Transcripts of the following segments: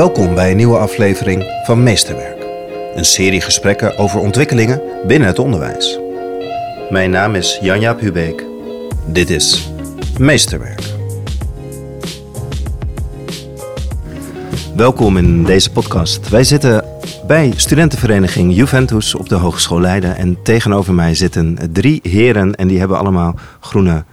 Welkom bij een nieuwe aflevering van Meesterwerk. Een serie gesprekken over ontwikkelingen binnen het onderwijs. Mijn naam is Jan-Jaap Hubeek. Dit is Meesterwerk. Welkom in deze podcast. Wij zitten bij studentenvereniging Juventus op de Hogeschool Leiden. En tegenover mij zitten drie heren en die hebben allemaal groene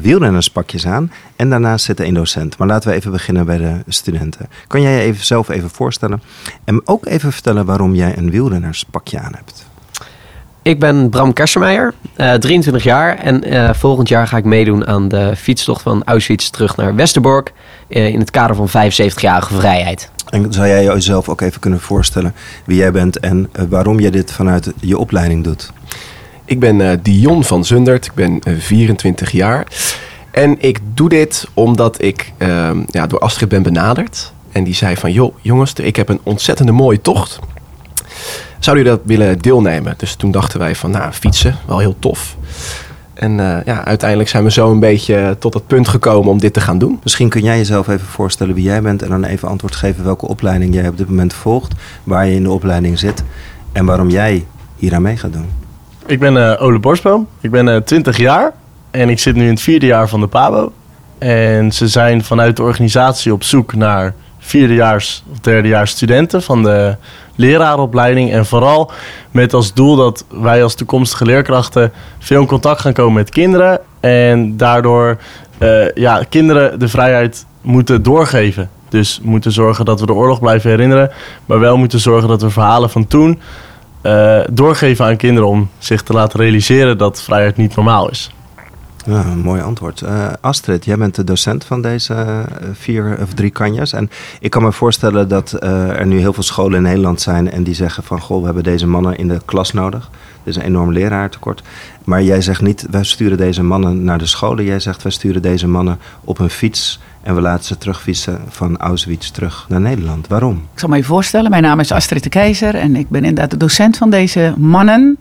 wielrennerspakjes aan. En daarnaast zit een docent. Maar laten we even beginnen bij de studenten. Kan jij je even zelf even voorstellen? En ook even vertellen waarom jij een wielrennerspakje aan hebt. Ik ben Bram Kersenmeijer, uh, 23 jaar. En uh, volgend jaar ga ik meedoen aan de fietstocht van Auschwitz terug naar Westerbork. Uh, in het kader van 75-jarige vrijheid. En zou jij jezelf ook even kunnen voorstellen wie jij bent en waarom je dit vanuit je opleiding doet? Ik ben uh, Dion van Zundert, ik ben uh, 24 jaar. En ik doe dit omdat ik uh, ja, door Astrid ben benaderd. En die zei van, joh jongens, ik heb een ontzettende mooie tocht. Zouden jullie dat willen deelnemen? Dus toen dachten wij van, nou, fietsen, wel heel tof. En uh, ja, uiteindelijk zijn we zo een beetje tot het punt gekomen om dit te gaan doen. Misschien kun jij jezelf even voorstellen wie jij bent... en dan even antwoord geven welke opleiding jij op dit moment volgt... waar je in de opleiding zit en waarom jij hier aan mee gaat doen. Ik ben uh, Ole Borstboom. Ik ben uh, 20 jaar en ik zit nu in het vierde jaar van de PABO. En ze zijn vanuit de organisatie op zoek naar vierdejaars of derdejaars studenten van de leraaropleiding. En vooral met als doel dat wij als toekomstige leerkrachten veel in contact gaan komen met kinderen. En daardoor uh, ja, kinderen de vrijheid moeten doorgeven. Dus moeten zorgen dat we de oorlog blijven herinneren. Maar wel moeten zorgen dat we verhalen van toen uh, doorgeven aan kinderen om zich te laten realiseren dat vrijheid niet normaal is. Ja, mooi antwoord. Uh, Astrid, jij bent de docent van deze uh, vier of drie kanjas. En ik kan me voorstellen dat er nu heel veel scholen in Nederland zijn en die zeggen van goh, we hebben deze mannen in de klas nodig. Er is een enorm leraartekort. Maar jij zegt niet, wij sturen deze mannen naar de scholen. Jij zegt, wij sturen deze mannen op een fiets en we laten ze terugfietsen van Auschwitz terug naar Nederland. Waarom? Ik zal me je voorstellen, mijn naam is Astrid de Keizer en ik ben inderdaad de docent van deze mannen.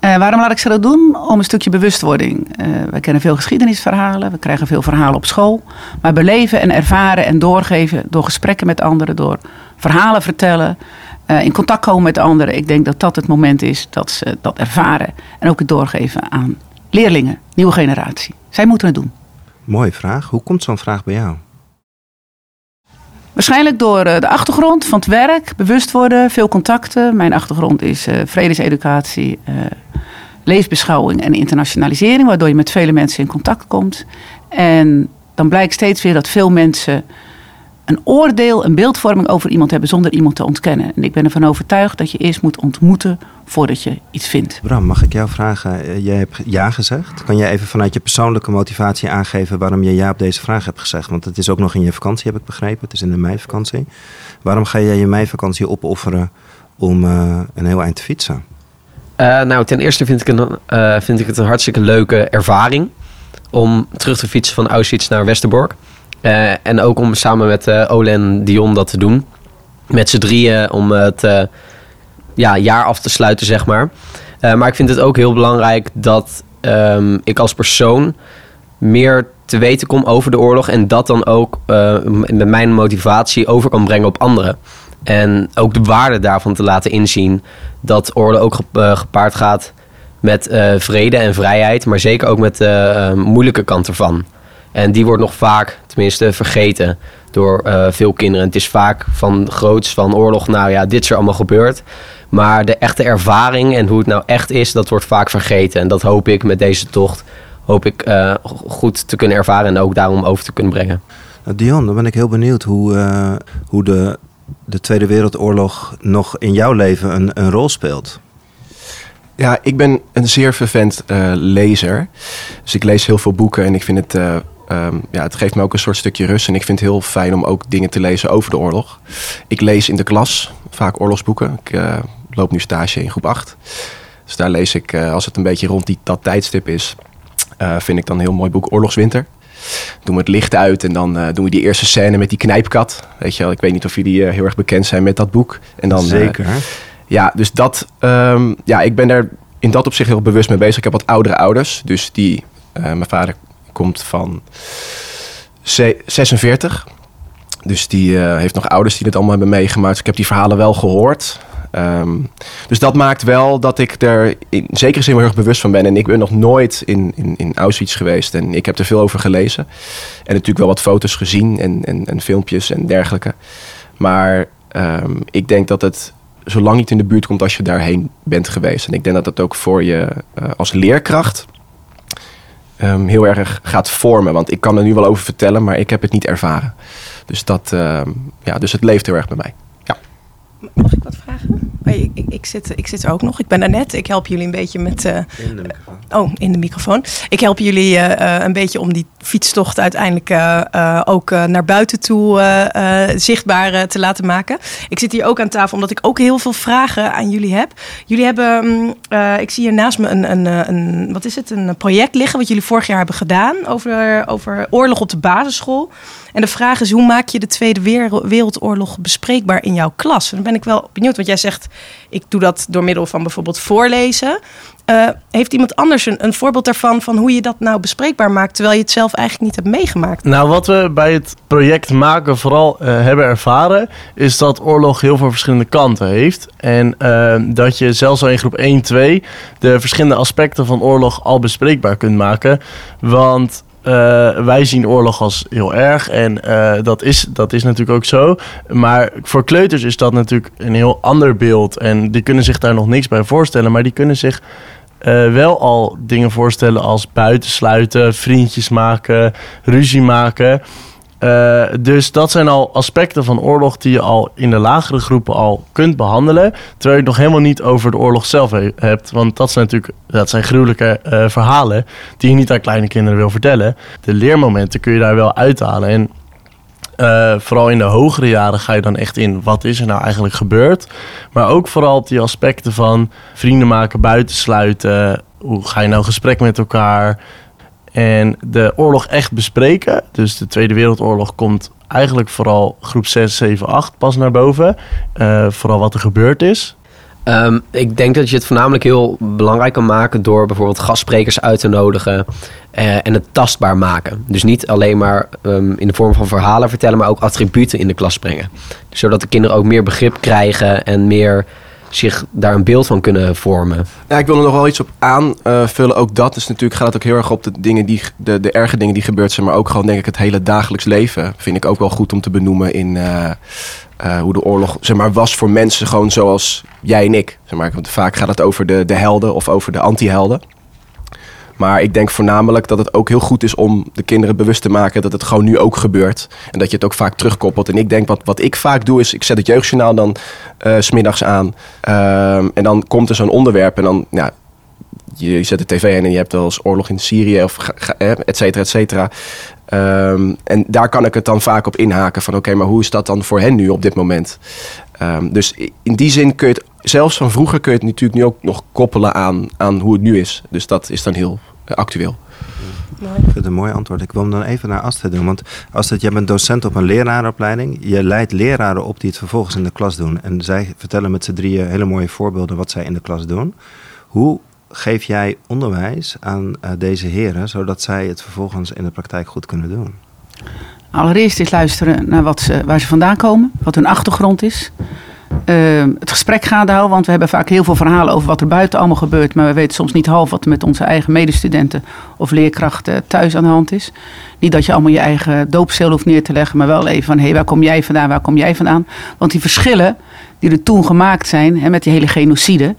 Uh, waarom laat ik ze dat doen? Om een stukje bewustwording. Uh, we kennen veel geschiedenisverhalen, we krijgen veel verhalen op school. Maar beleven en ervaren en doorgeven door gesprekken met anderen, door verhalen vertellen, uh, in contact komen met anderen. Ik denk dat dat het moment is dat ze dat ervaren en ook het doorgeven aan leerlingen, nieuwe generatie. Zij moeten het doen. Mooie vraag. Hoe komt zo'n vraag bij jou? Waarschijnlijk door de achtergrond van het werk, bewust worden, veel contacten. Mijn achtergrond is uh, vredeseducatie, uh, leefbeschouwing en internationalisering, waardoor je met vele mensen in contact komt. En dan blijkt steeds weer dat veel mensen een oordeel, een beeldvorming over iemand hebben zonder iemand te ontkennen. En ik ben ervan overtuigd dat je eerst moet ontmoeten voordat je iets vindt. Bram, mag ik jou vragen? Jij hebt ja gezegd. Kan jij even vanuit je persoonlijke motivatie aangeven waarom je ja op deze vraag hebt gezegd? Want het is ook nog in je vakantie, heb ik begrepen. Het is in de meivakantie. Waarom ga jij je meivakantie opofferen om uh, een heel eind te fietsen? Uh, nou, ten eerste vind ik, een, uh, vind ik het een hartstikke leuke ervaring om terug te fietsen van Auschwitz naar Westerbork. Uh, en ook om samen met uh, en Dion dat te doen. Met z'n drieën om het uh, ja, jaar af te sluiten, zeg maar. maar ik vind het ook heel belangrijk dat um, ik als persoon meer te weten kom over de oorlog. En dat dan ook met mijn motivatie over kan brengen op anderen. En ook de waarde daarvan te laten inzien. Dat oorlog ook gepaard gaat met vrede en vrijheid. Maar zeker ook met de moeilijke kant ervan. En die wordt nog vaak, tenminste, vergeten door uh, veel kinderen. Het is vaak van groots van oorlog, nou ja, dit is er allemaal gebeurd. Maar de echte ervaring en hoe het nou echt is, dat wordt vaak vergeten. En dat hoop ik met deze tocht hoop ik uh, goed te kunnen ervaren en ook daarom over te kunnen brengen. Uh, Dion, dan ben ik heel benieuwd hoe, uh, hoe de, de Tweede Wereldoorlog nog in jouw leven een, een rol speelt. Ja, ik ben een zeer vervent uh, lezer. Dus ik lees heel veel boeken en ik vind het, uh, um, ja, het geeft me ook een soort stukje rust. En ik vind het heel fijn om ook dingen te lezen over de oorlog. Ik lees in de klas vaak oorlogsboeken. Ik uh, loop nu stage in groep 8. Dus daar lees ik, als het een beetje rond die, dat tijdstip is, vind ik dan een heel mooi boek Oorlogswinter. Doen we het licht uit en dan doen we die eerste scène met die knijpkat. Weet je wel, ik weet niet of jullie heel erg bekend zijn met dat boek. En dan, Zeker. Ja, dus dat, um, ja, ik ben daar in dat opzicht heel bewust mee bezig. Ik heb wat oudere ouders, dus die, uh, mijn vader komt van 46. Dus die eh, heeft nog ouders die dit allemaal hebben meegemaakt. Dus ik heb die verhalen wel gehoord. Ehm, dus dat maakt wel dat ik er in zekere zin heel erg bewust van ben. En ik ben nog nooit in, in, in Auschwitz geweest. En ik heb er veel over gelezen. En natuurlijk wel wat foto's gezien en, en, en filmpjes en dergelijke. Maar ehm, ik denk dat het zolang niet in de buurt komt als je daarheen bent geweest. En ik denk dat dat ook voor je eh, als leerkracht ehm, heel erg gaat vormen. Want ik kan er nu wel over vertellen, maar ik heb het niet ervaren. Dus, dat, ehm, ja, dus het leeft heel erg bij mij. Mag ik Ik, ik, ik zit, ik zit er ook nog. Ik ben Annette. Ik help jullie een beetje met... eh, In de microfoon. Oh, in de microfoon. Ik help jullie eh, eh, een beetje om die fietstocht uiteindelijk eh, eh, ook eh, naar buiten toe eh, eh, zichtbaar eh, te laten maken. Ik zit hier ook aan tafel omdat ik ook heel veel vragen aan jullie heb. Jullie hebben, mm, eh, ik zie hier naast me een, een, eh, een, wat is het, een project liggen wat jullie vorig jaar hebben gedaan over, over oorlog op de basisschool. En de vraag is, hoe maak je de Tweede Wereld- Wereldoorlog bespreekbaar in jouw klas? En dan ben ik wel benieuwd, want jij zegt, ik doe dat door middel van bijvoorbeeld voorlezen. Eh, heeft iemand anders een, een voorbeeld daarvan van hoe je dat nou bespreekbaar maakt, terwijl je het zelf eigenlijk niet hebt meegemaakt? Nou, wat we bij het project maken vooral eh, hebben ervaren, is dat oorlog heel veel verschillende kanten heeft. En eh, dat je zelfs al in groep 1, 2 de verschillende aspecten van oorlog al bespreekbaar kunt maken. Want eh, wij zien oorlog als heel erg en eh, dat, is, dat is natuurlijk ook zo. Maar voor kleuters is dat natuurlijk een heel ander beeld. En die kunnen zich daar nog niks bij voorstellen, maar die kunnen zich eh, wel al dingen voorstellen als buitensluiten, vriendjes maken, ruzie maken. Eh, dus dat zijn al aspecten van oorlog die je al in de lagere groepen al kunt behandelen. Terwijl je het nog helemaal niet over de oorlog zelf he- hebt. Want dat zijn natuurlijk dat zijn gruwelijke eh, verhalen die je niet aan kleine kinderen wil vertellen. De leermomenten kun je daar wel uithalen. En eh, vooral in de hogere jaren ga je dan echt in wat is er nou eigenlijk gebeurd. Maar ook vooral die aspecten van vrienden maken, buitensluiten. Hoe ga je nou gesprek met elkaar? En de oorlog echt bespreken. Dus de Tweede Wereldoorlog komt eigenlijk vooral groep 6, 7, 8 pas naar boven. Eh, vooral wat er gebeurd is. Ehm, ik denk dat je het voornamelijk heel belangrijk kan maken door bijvoorbeeld gastsprekers uit te nodigen eh, en het tastbaar maken. Dus niet alleen maar ehm, in de vorm van verhalen vertellen, maar ook attributen in de klas brengen. Zodat de kinderen ook meer begrip krijgen en meer zich daar een beeld van kunnen vormen. Ja, ik wil er nog wel iets op aanvullen. ook dat is natuurlijk, gaat het ook heel erg op de dingen die, de, de erge dingen die gebeurd zijn. Maar ook gewoon, denk ik, het hele dagelijks leven. Vind ik ook wel goed om te benoemen in eh, eh, hoe de oorlog, zeg maar, was voor mensen gewoon zoals jij en ik. Zeg maar, want vaak gaat het over de, de helden of over de anti-helden. Maar ik denk voornamelijk dat het ook heel goed is om de kinderen bewust te maken dat het gewoon nu ook gebeurt. En dat je het ook vaak terugkoppelt. En ik denk wat, wat ik vaak doe is, ik zet het jeugdjournaal dan eh, s smiddags aan. Ehm, en dan komt er zo'n onderwerp en dan, ja, je, zet de tv in en je hebt wel eens oorlog in Syrië of eh, et cetera, et cetera. Ehm, en daar kan ik het dan vaak op inhaken van oké, maar hoe is dat dan voor hen nu op dit moment? Ehm, dus in die zin kun je het, zelfs van vroeger kun je het natuurlijk nu ook nog koppelen aan, aan hoe het nu is. Dus dat is dan heel eh, actueel. Ik vind het een mooi antwoord. Ik wil hem dan even naar Astrid doen. Want Astrid, jij bent docent op een lerarenopleiding. Je leidt leraren op die het vervolgens in de klas doen. En zij vertellen met z'n drieën hele mooie voorbeelden wat zij in de klas doen. Hoe geef jij onderwijs aan eh, deze heren, zodat zij het vervolgens in de praktijk goed kunnen doen? Allereerst is luisteren naar wat ze, waar ze vandaan komen, wat hun achtergrond is. Ehm, het gesprek gaande houden, want we hebben vaak heel veel verhalen over wat er buiten allemaal gebeurt. Maar we weten soms niet half wat er met onze eigen medestudenten of leerkrachten thuis aan de hand is. Niet dat je allemaal je eigen doopcel hoeft neer te leggen, maar wel even van hé, hey, waar kom jij vandaan, waar kom jij vandaan? Want die verschillen die er toen gemaakt zijn, hè, met die hele genocide,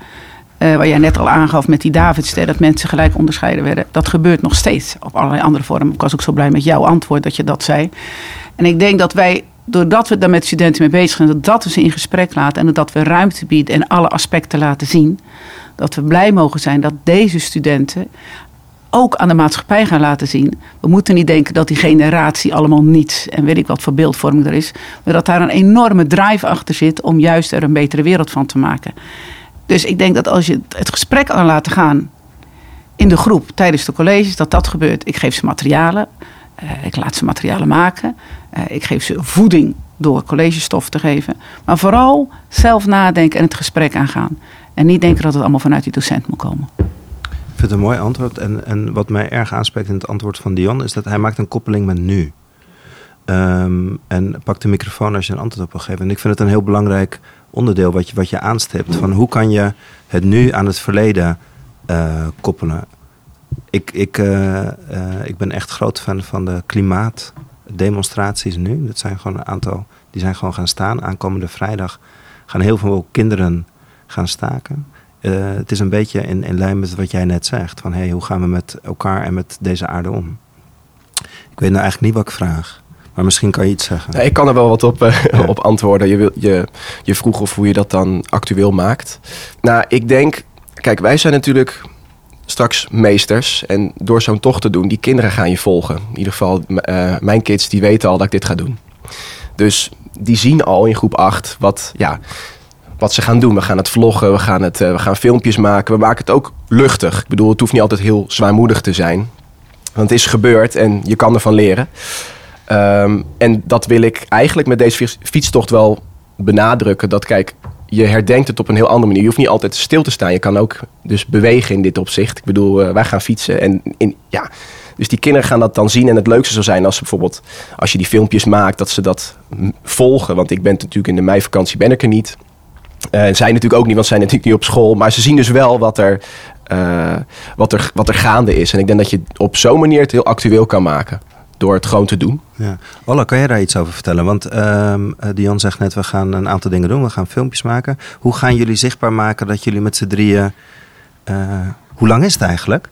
eh, waar jij net al aangaf met die Davidster, dat mensen gelijk onderscheiden werden. Dat gebeurt nog steeds op allerlei andere vormen. Ik was ook zo blij met jouw antwoord dat je dat zei. En ik denk dat wij, doordat we daar met studenten mee bezig zijn, dat, dat we ze in gesprek laten en dat we ruimte bieden en alle aspecten laten zien, dat we blij mogen zijn dat deze studenten ook aan de maatschappij gaan laten zien. We moeten niet denken dat die generatie allemaal niets en weet ik wat voor beeldvorming er is, maar dat daar een enorme drive achter zit om juist er een betere wereld van te maken. Dus ik denk dat als je het gesprek aan laten gaan in de groep tijdens de colleges, dat dat gebeurt. Ik geef ze materialen, eh, ik laat ze materialen maken, eh, ik geef ze voeding door collegestof te geven. Maar vooral zelf nadenken en het gesprek aangaan. En niet denken dat het allemaal vanuit die docent moet komen. Ik vind het een mooi antwoord. En, en wat mij erg aanspreekt in het antwoord van Dion is dat hij maakt een koppeling met nu. Ehm, en pak de microfoon als je een antwoord op wil geven. En ik vind het een heel belangrijk onderdeel wat je, wat je aanstipt. Van hoe kan je het nu aan het verleden eh, koppelen? Ik, ik, eh, eh, ik ben echt groot fan van de klimaatdemonstraties nu. Dat zijn gewoon een aantal, die zijn gewoon gaan staan. Aankomende vrijdag gaan heel veel kinderen gaan staken. Eh, het is een beetje in, in lijn met wat jij net zegt. Van hey, hoe gaan we met elkaar en met deze aarde om? Ik weet nou eigenlijk niet wat ik vraag. Maar misschien kan je iets zeggen. Ja, ik kan er wel wat op, op antwoorden. Je, wil, je, je vroeg of hoe je dat dan actueel maakt. Nou, ik denk... Kijk, wij zijn natuurlijk straks meesters. En door zo'n tocht te doen, die kinderen gaan je volgen. In ieder geval, eh, mijn kids, die weten al dat ik dit ga doen. Dus die zien al in groep 8 wat, ja, wat ze gaan doen. We gaan het vloggen, we gaan, het, eh, we gaan filmpjes maken. We maken het ook luchtig. Ik bedoel, het hoeft niet altijd heel zwaarmoedig te zijn. Want het is gebeurd en je kan ervan leren. Ehm, en dat wil ik eigenlijk met deze fiets- fietstocht wel benadrukken. Dat kijk, je herdenkt het op een heel andere manier. Je hoeft niet altijd stil te staan. Je kan ook dus bewegen in dit opzicht. Ik bedoel, eh, wij gaan fietsen en in, ja... Dus die kinderen gaan dat dan zien. En het leukste zou zijn als ze bijvoorbeeld, als je die filmpjes maakt, dat ze dat volgen. Want ik ben natuurlijk in de meivakantie ben ik er niet. Eh, zij natuurlijk ook niet, want zij zijn natuurlijk niet op school. Maar ze zien dus wel wat er, eh, wat er, wat er gaande is. En ik denk dat je op zo'n manier het heel actueel kan maken. Door het gewoon te doen. Ja. Ola, kan jij daar iets over vertellen? Want ehm eh, Dion zegt net, we gaan een aantal dingen doen. We gaan filmpjes maken. Hoe gaan jullie zichtbaar maken dat jullie met z'n drieën... eh, hoe lang is het eigenlijk?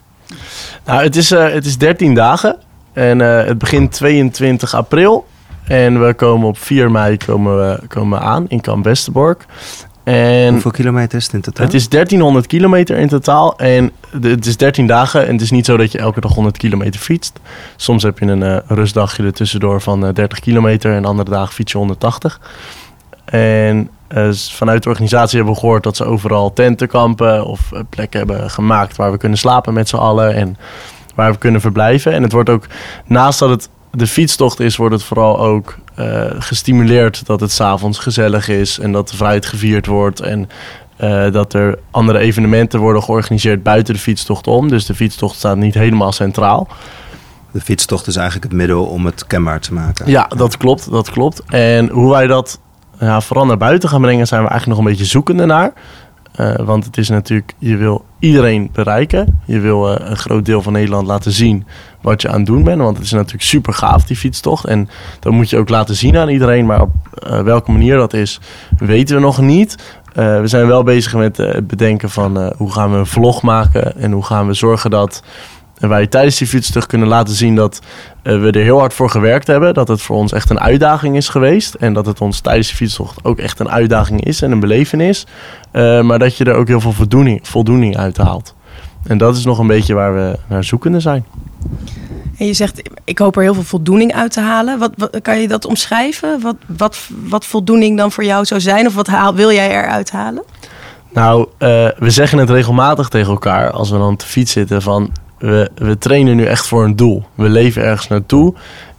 Nou, het is, eh, het is 13 dagen. En eh, het begint 22 april. En we komen op 4 mei komen we, komen we aan in Kamp Westerbork. En Hoeveel kilometer is het in totaal? het is 1300 kilometer in totaal. En het is 13 dagen. En het is niet zo dat je elke dag 100 kilometer fietst. Soms heb je een eh, rustdagje er tussendoor van eh, 30 kilometer. En andere dagen fiets je 180. En eh, vanuit de organisatie hebben we gehoord dat ze overal tentenkampen of eh, plekken hebben gemaakt waar we kunnen slapen met z'n allen en waar we kunnen verblijven. En het wordt ook, naast dat het de fietstocht is, wordt het vooral ook eh, gestimuleerd dat het s'avonds gezellig is en dat de vrijheid gevierd wordt. En eh, dat er andere evenementen worden georganiseerd buiten de fietstocht om. Dus de fietstocht staat niet helemaal centraal. De fietstocht is eigenlijk het middel om het kenbaar te maken. Ja, dat klopt, dat klopt. En hoe wij dat ja, vooral naar buiten gaan brengen, zijn we eigenlijk nog een beetje zoekende naar. Eh, want het is natuurlijk, je wil iedereen bereiken. Je wil eh, een groot deel van Nederland laten zien wat je aan het doen bent. Want het is natuurlijk super gaaf, die fietstocht. En dat moet je ook laten zien aan iedereen. Maar op eh, welke manier dat is, weten we nog niet. We zijn wel bezig met het bedenken van hoe gaan we een vlog maken. En hoe gaan we zorgen dat wij tijdens die fietstocht kunnen laten zien dat eh, we er heel hard voor gewerkt hebben. Dat het voor ons echt een uitdaging is geweest. En dat het ons tijdens de fietstocht ook echt een uitdaging is en een belevenis. Eh, maar dat je er ook heel veel voldoening, voldoening uit haalt. En dat is nog een beetje waar we naar zoekende zijn. En je zegt, ik hoop er heel veel voldoening uit te halen. Wat, wat- kan je dat omschrijven? Wat, wat, wat voldoening dan voor jou zou zijn? Of wat haal, wil jij eruit halen? Nou, eh, we zeggen het regelmatig tegen elkaar als we dan op de fiets zitten van we, we trainen nu echt voor een doel. We leven ergens naartoe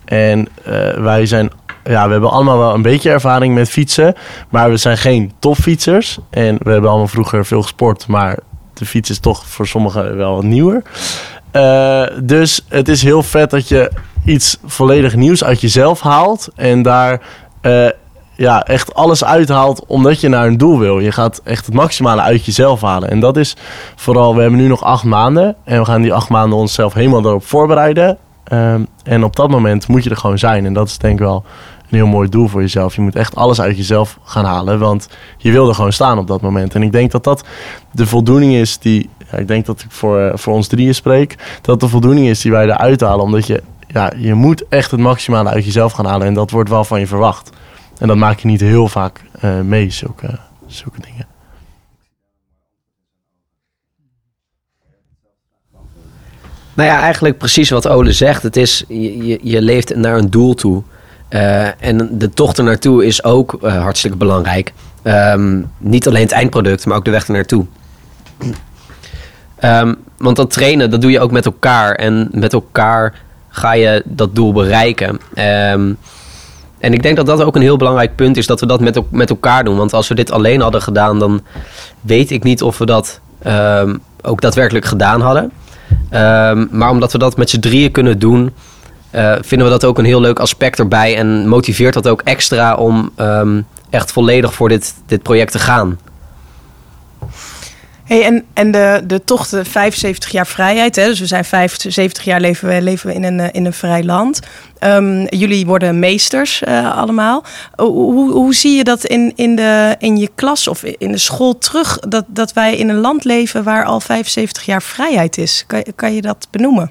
en eh, wij zijn, ja, we hebben allemaal wel een beetje ervaring met fietsen, maar we zijn geen topfietsers en we hebben allemaal vroeger veel gesport, maar de fiets is toch voor sommigen wel wat nieuwer. Eh, dus het is heel vet dat je iets volledig nieuws uit jezelf haalt en daar eh, ja, echt alles uithaalt omdat je naar een doel wil. Je gaat echt het maximale uit jezelf halen. En dat is vooral, we hebben nu nog acht maanden. En we gaan die acht maanden onszelf helemaal erop voorbereiden. Ehm, en op dat moment moet je er gewoon zijn. En dat is denk ik wel een heel mooi doel voor jezelf. Je moet echt alles uit jezelf gaan halen. Want je wil er gewoon staan op dat moment. En ik denk dat dat de voldoening is die... Ik denk dat ik voor, eh, voor ons drieën spreek. Dat de voldoening is die wij eruit halen. Omdat je, ja, je moet echt het maximale uit jezelf gaan halen. En dat wordt wel van je verwacht. En dat maak je niet heel vaak eh, mee, zulke, zulke dingen. Nou ja, eigenlijk precies wat Ole zegt. Het is, je, je- leeft naar een doel toe. Eh, en de tocht er naartoe is ook eh, hartstikke belangrijk. Ehm, niet alleen het eindproduct, maar ook de weg er naartoe. Ehm, want dat trainen, dat doe je ook met elkaar. En met elkaar ga je dat doel bereiken. Ehm, en ik denk dat dat ook een heel belangrijk punt is, dat we dat met, met elkaar doen. Want als we dit alleen hadden gedaan, dan weet ik niet of we dat ehm, ook daadwerkelijk gedaan hadden. Ehm, maar omdat we dat met z'n drieën kunnen doen, eh, vinden we dat ook een heel leuk aspect erbij. En motiveert dat ook extra om ehm, echt volledig voor dit, dit project te gaan. En en de, de tocht, de 75 jaar vrijheid. Hè? Dus we zijn 75 jaar leven we, leven we in, een, eh, in een vrij land. Ehm, jullie worden meesters eh, allemaal. Hoe, hoe, zie je dat in, in, de, in je klas of in de school terug? Dat, dat wij in een land leven waar al 75 jaar vrijheid is. Kan, kan je dat benoemen?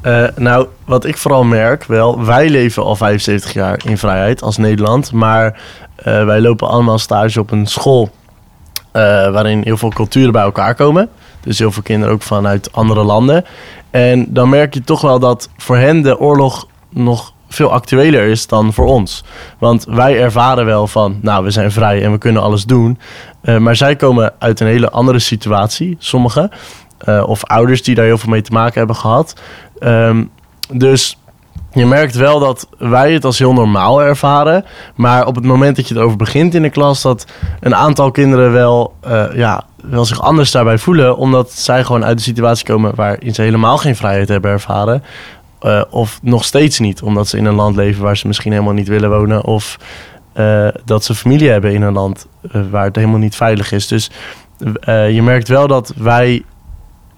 Eh, nou, wat ik vooral merk, wel, wij leven al 75 jaar in vrijheid als Nederland. Maar wij lopen allemaal stage op een school waarin heel veel culturen bij elkaar komen. Dus heel veel kinderen ook vanuit andere landen. En dan merk je toch wel dat voor hen de oorlog nog veel actueler is dan voor ons. Want wij ervaren wel van, nou, we zijn vrij en we kunnen alles doen. Uh, maar zij komen uit een hele andere situatie, sommigen. Uh, of ouders die daar heel veel mee te maken hebben gehad. Um, dus je merkt wel dat wij het als heel normaal ervaren. Maar op het moment dat je erover begint in de klas, dat een aantal kinderen wel, uh, ja, wel zich anders daarbij voelen. Omdat zij gewoon uit de situatie komen waarin ze helemaal geen vrijheid hebben ervaren. Uh, of nog steeds niet, omdat ze in een land leven waar ze misschien helemaal niet willen wonen. Of uh, dat ze familie hebben in een land waar het helemaal niet veilig is. Dus je merkt wel dat wij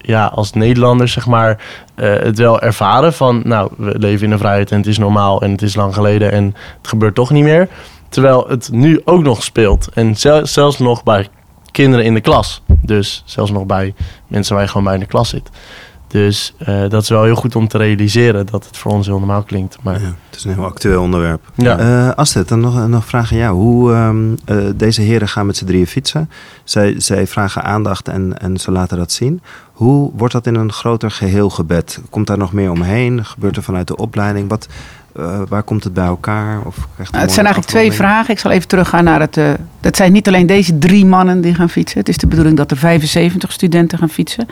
ja, als Nederlanders zeg maar, uh, het wel ervaren van... nou, we leven in een vrijheid en het is normaal en het is lang geleden... en het gebeurt toch niet meer. Terwijl het nu ook nog speelt. En zel zelfs nog bij kinderen in de klas. Dus zelfs nog bij mensen waar je gewoon bij in de klas zit. Dus uh, dat is wel heel goed om te realiseren dat het voor ons heel normaal klinkt. Maar... Ja, het is een heel actueel onderwerp. Ja. Uh, Astrid, dan nog, nog vraag aan jou. Hoe um, uh, deze heren gaan met z'n drieën fietsen. Zij, zij vragen aandacht en, en ze laten dat zien. Hoe wordt dat in een groter geheel gebed? Komt daar nog meer omheen? Gebeurt er vanuit de opleiding? Wat, uh, waar komt het bij elkaar? Of nou, het zijn eigenlijk twee vragen. Ik zal even teruggaan naar het. Uh, dat zijn niet alleen deze drie mannen die gaan fietsen. Het is de bedoeling dat er 75 studenten gaan fietsen.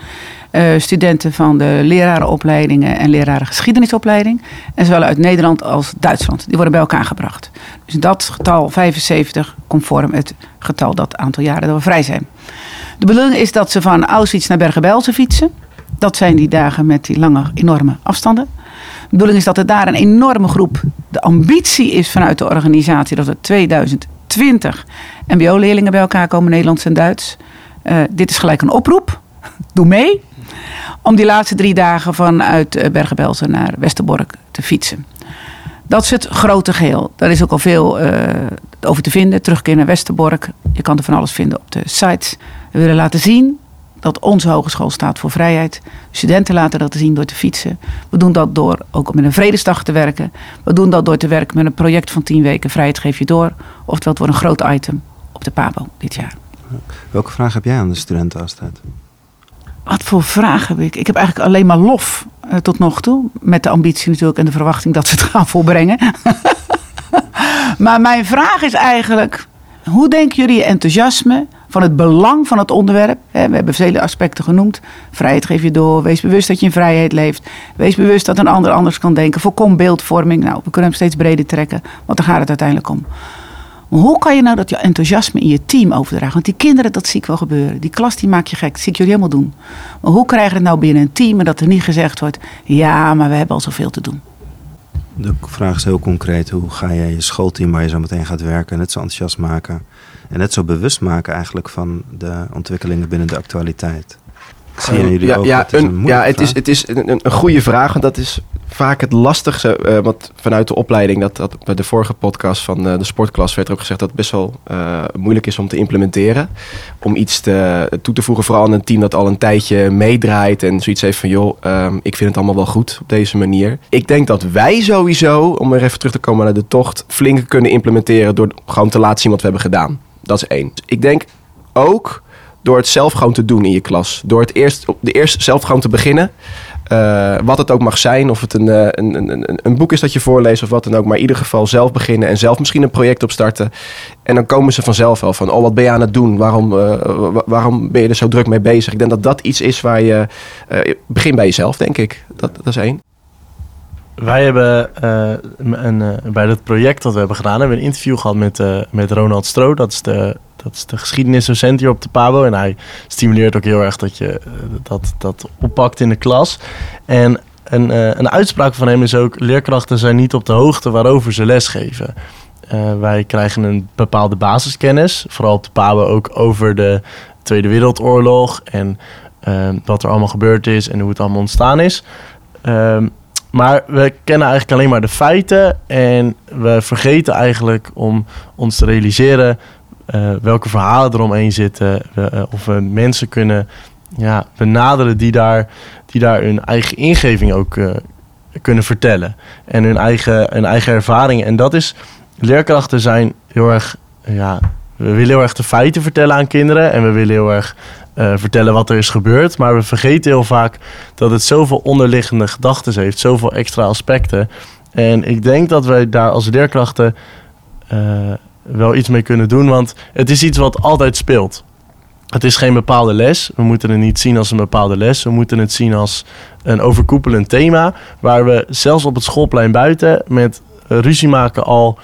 Uh, studenten van de lerarenopleidingen en lerarengeschiedenisopleiding. En zowel uit Nederland als Duitsland. Die worden bij elkaar gebracht. Dus dat getal 75 conform het getal dat aantal jaren dat we vrij zijn. De bedoeling is dat ze van Auschwitz naar Bergen-Belsen fietsen. Dat zijn die dagen met die lange, enorme afstanden. De bedoeling is dat er daar een enorme groep. De ambitie is vanuit de organisatie dat er 2020 MBO-leerlingen bij elkaar komen, Nederlands en Duits. Uh, dit is gelijk een oproep. Doe mee. Om die laatste drie dagen vanuit Bergen-Belsen naar Westerbork te fietsen. Dat is het grote geheel. Daar is ook al veel uh, over te vinden. Terugkeer naar Westerbork. Je kan er van alles vinden op de sites. We willen laten zien dat onze hogeschool staat voor vrijheid. Studenten laten dat zien door te fietsen. We doen dat door ook met een vredesdag te werken. We doen dat door te werken met een project van 10 weken Vrijheid geef je door. Oftewel, het wordt een groot item op de PABO dit jaar. Welke vraag heb jij aan de studenten altijd? Wat voor vraag heb ik? Ik heb eigenlijk alleen maar lof uh, tot nog toe. Met de ambitie natuurlijk en de verwachting dat ze het gaan volbrengen. maar mijn vraag is eigenlijk: hoe denken jullie enthousiasme van het belang van het onderwerp. We hebben vele aspecten genoemd. Vrijheid geef je door. Wees bewust dat je in vrijheid leeft. Wees bewust dat een ander anders kan denken. Voorkom beeldvorming. Nou, we kunnen hem steeds breder trekken, want daar gaat het uiteindelijk om. Hoe kan je nou dat je enthousiasme in je team overdragen? Want die kinderen, dat zie ik wel gebeuren. Die klas, die maak je gek. Dat zie ik jullie helemaal doen. Maar hoe krijg je het nou binnen een team en dat er niet gezegd wordt... ja, maar we hebben al zoveel te doen. De vraag is heel concreet. Hoe ga je je schoolteam waar je zo meteen gaat werken... net zo enthousiast maken... en net zo bewust maken eigenlijk van de ontwikkelingen binnen de actualiteit? Zie je jullie ja, ook? ja, het is een, ja, het is, het is een, een, goede vraag. Want dat is vaak het lastigste. Uh, wat vanuit de opleiding, dat, dat bij de vorige podcast van uh, de sportklas werd er ook gezegd dat het best wel uh, moeilijk is om te implementeren. Om iets te, toe te voegen, vooral aan een team dat al een tijdje meedraait en zoiets heeft van joh, um, ik vind het allemaal wel goed op deze manier. Ik denk dat wij sowieso, om er even terug te komen naar de tocht, flink kunnen implementeren door gewoon te laten zien wat we hebben gedaan. Dat is één. Ik denk ook door het zelf gewoon te doen in je klas. Door het eerst, de eerst zelf gewoon te beginnen. Uh, wat het ook mag zijn, of het een, uh, een, een, een, boek is dat je voorleest of wat dan ook. Maar in ieder geval zelf beginnen en zelf misschien een project opstarten. En dan komen ze vanzelf wel van, oh wat ben je aan het doen? Waarom, uh, waarom ben je er zo druk mee bezig? Ik denk dat dat iets is waar je, begin bij jezelf denk ik. Dat, dat is één. Wij hebben een, bij dat project dat we hebben gedaan, hebben we een interview gehad met, met Ronald Stro. Dat is de dat is de geschiedenisdocent hier op de Pabo. En hij stimuleert ook heel erg dat je dat, dat oppakt in de klas. En een, eh, een uitspraak van hem is ook: leerkrachten zijn niet op de hoogte waarover ze lesgeven. Eh, wij krijgen een bepaalde basiskennis, vooral op de PABO ook over de Tweede Wereldoorlog en eh, wat er allemaal gebeurd is en hoe het allemaal ontstaan is. Ehm, maar we kennen eigenlijk alleen maar de feiten en we vergeten eigenlijk om ons te realiseren eh, welke verhalen eromheen zitten. eh, of we mensen kunnen ja, benaderen die daar, die daar hun eigen ingeving ook eh, kunnen vertellen. En hun eigen, hun eigen ervaringen. En dat is, leerkrachten zijn heel erg, ja, we willen heel erg de feiten vertellen aan kinderen. En we willen heel erg eh, vertellen wat er is gebeurd. Maar we vergeten heel vaak dat het zoveel onderliggende gedachten heeft. Zoveel extra aspecten. En ik denk dat wij daar als leerkrachten eh, wel iets mee kunnen doen. Want het is iets wat altijd speelt. Het is geen bepaalde les. We moeten het niet zien als een bepaalde les. We moeten het zien als een overkoepelend thema. Waar we zelfs op het schoolplein buiten met ruzie maken al,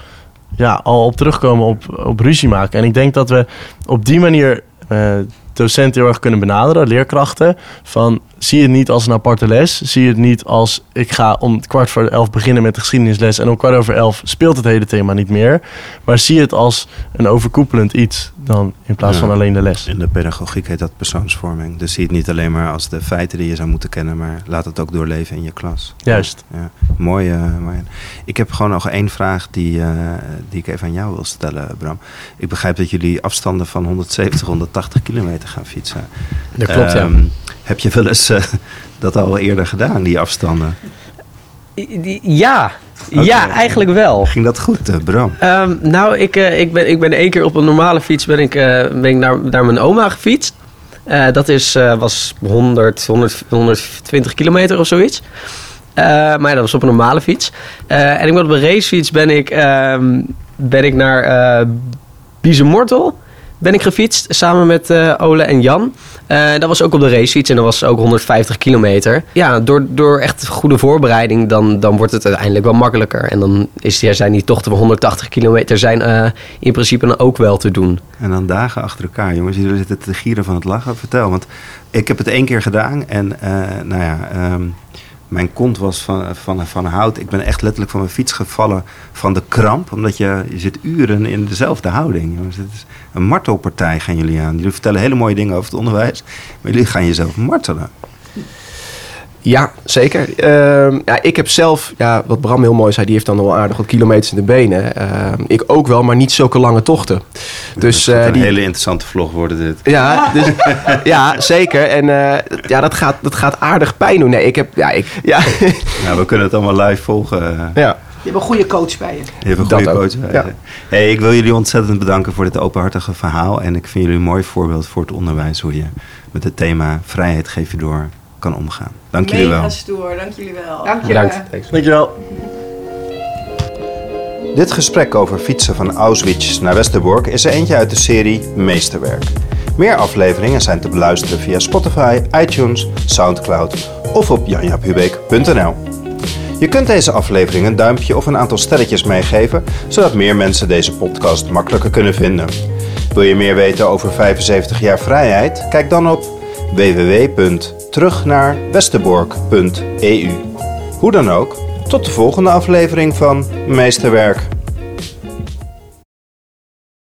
ja, al op terugkomen op, op ruzie maken. En ik denk dat we op die manier eh, docenten heel erg kunnen benaderen, leerkrachten. Van zie het niet als een aparte les. Zie het niet als ik ga om kwart voor elf beginnen met de geschiedenisles. En om kwart over elf speelt het hele thema niet meer. Maar zie het als een overkoepelend iets dan in plaats Ja. van alleen de les. In de pedagogiek heet dat persoonsvorming. Dus zie het niet alleen maar als de feiten die je zou moeten kennen, maar laat het ook doorleven in je klas. Juist. Ja, mooi. mooi. Ik heb gewoon nog één vraag die, eh, die ik even aan jou wil stellen, Bram. Ik begrijp dat jullie afstanden van 170, 180 kilometer gaan fietsen. Dat klopt, ja. Heb je wel eens eh, dat al eerder gedaan, die afstanden? Ja, ja eigenlijk wel. Ging dat goed, eh, Bram? Ehm, nou, ik, eh, ik, ben, ik ben één keer op een normale fiets ben ik, ben ik naar, naar mijn oma gefietst. Dat is, was 100, 100, 120 kilometer of zoiets. Maar ja, dat was op een normale fiets. En ik ben op een racefiets ben ik, ehm, ben ik naar eh Biezenmortel ben ik gefietst samen met eh, Ole en Jan. Eh, dat was ook op de racefiets en dat was ook 150 kilometer. Ja, door, door echt goede voorbereiding dan, dan wordt het uiteindelijk wel makkelijker. En dan is, ja, zijn die tochten van 180 kilometer zijn eh, in principe dan ook wel te doen. En dan dagen achter elkaar, jongens. Jullie zitten te gieren van het lachen. Vertel, want ik heb het één keer gedaan. En nou ja, ehm, mijn kont was van, van, van hout. Ik ben echt letterlijk van mijn fiets gevallen van de kramp. Omdat je, je zit uren in dezelfde houding. Jongens. Het is een martelpartij gaan jullie aan. Jullie vertellen hele mooie dingen over het onderwijs. Maar jullie gaan jezelf martelen. Ja, zeker. Ehm, ja, ik heb zelf, ja, wat Bram heel mooi zei, die heeft dan wel aardig wat kilometers in de benen. Ehm, ik ook wel, maar niet zulke lange tochten. Dus Het gaat eh, een die, hele interessante vlog worden dit. ja, dus, ja, zeker. En eh, ja, dat gaat, dat gaat aardig pijn doen. Nee, ik heb, ja, ik, ja, Nou, we kunnen het allemaal live volgen. ja. Je hebt een goede coach bij je. Je hebt een Dat goede ook, coach. bij ja. je. Hey, ik wil jullie ontzettend bedanken voor dit openhartige verhaal. En ik vind jullie een mooi voorbeeld voor het onderwijs. Hoe je met het thema vrijheid geef je door kan omgaan. Dank jullie wel. Mega stoer, dank jullie wel. Dank je. Bedankt. Dankjewel. Dit gesprek over fietsen van Auschwitz naar Westerbork is er eentje uit de serie Meesterwerk. Meer afleveringen zijn te beluisteren via Spotify, iTunes, Soundcloud of op janjaphubeek.nl. Je kunt deze aflevering een duimpje of een aantal sterretjes meegeven, zodat meer mensen deze podcast makkelijker kunnen vinden. Wil je meer weten over 75 jaar vrijheid? Kijk dan op www.terugnaarwesterbork.eu. Hoe dan ook, tot de volgende aflevering van Meesterwerk.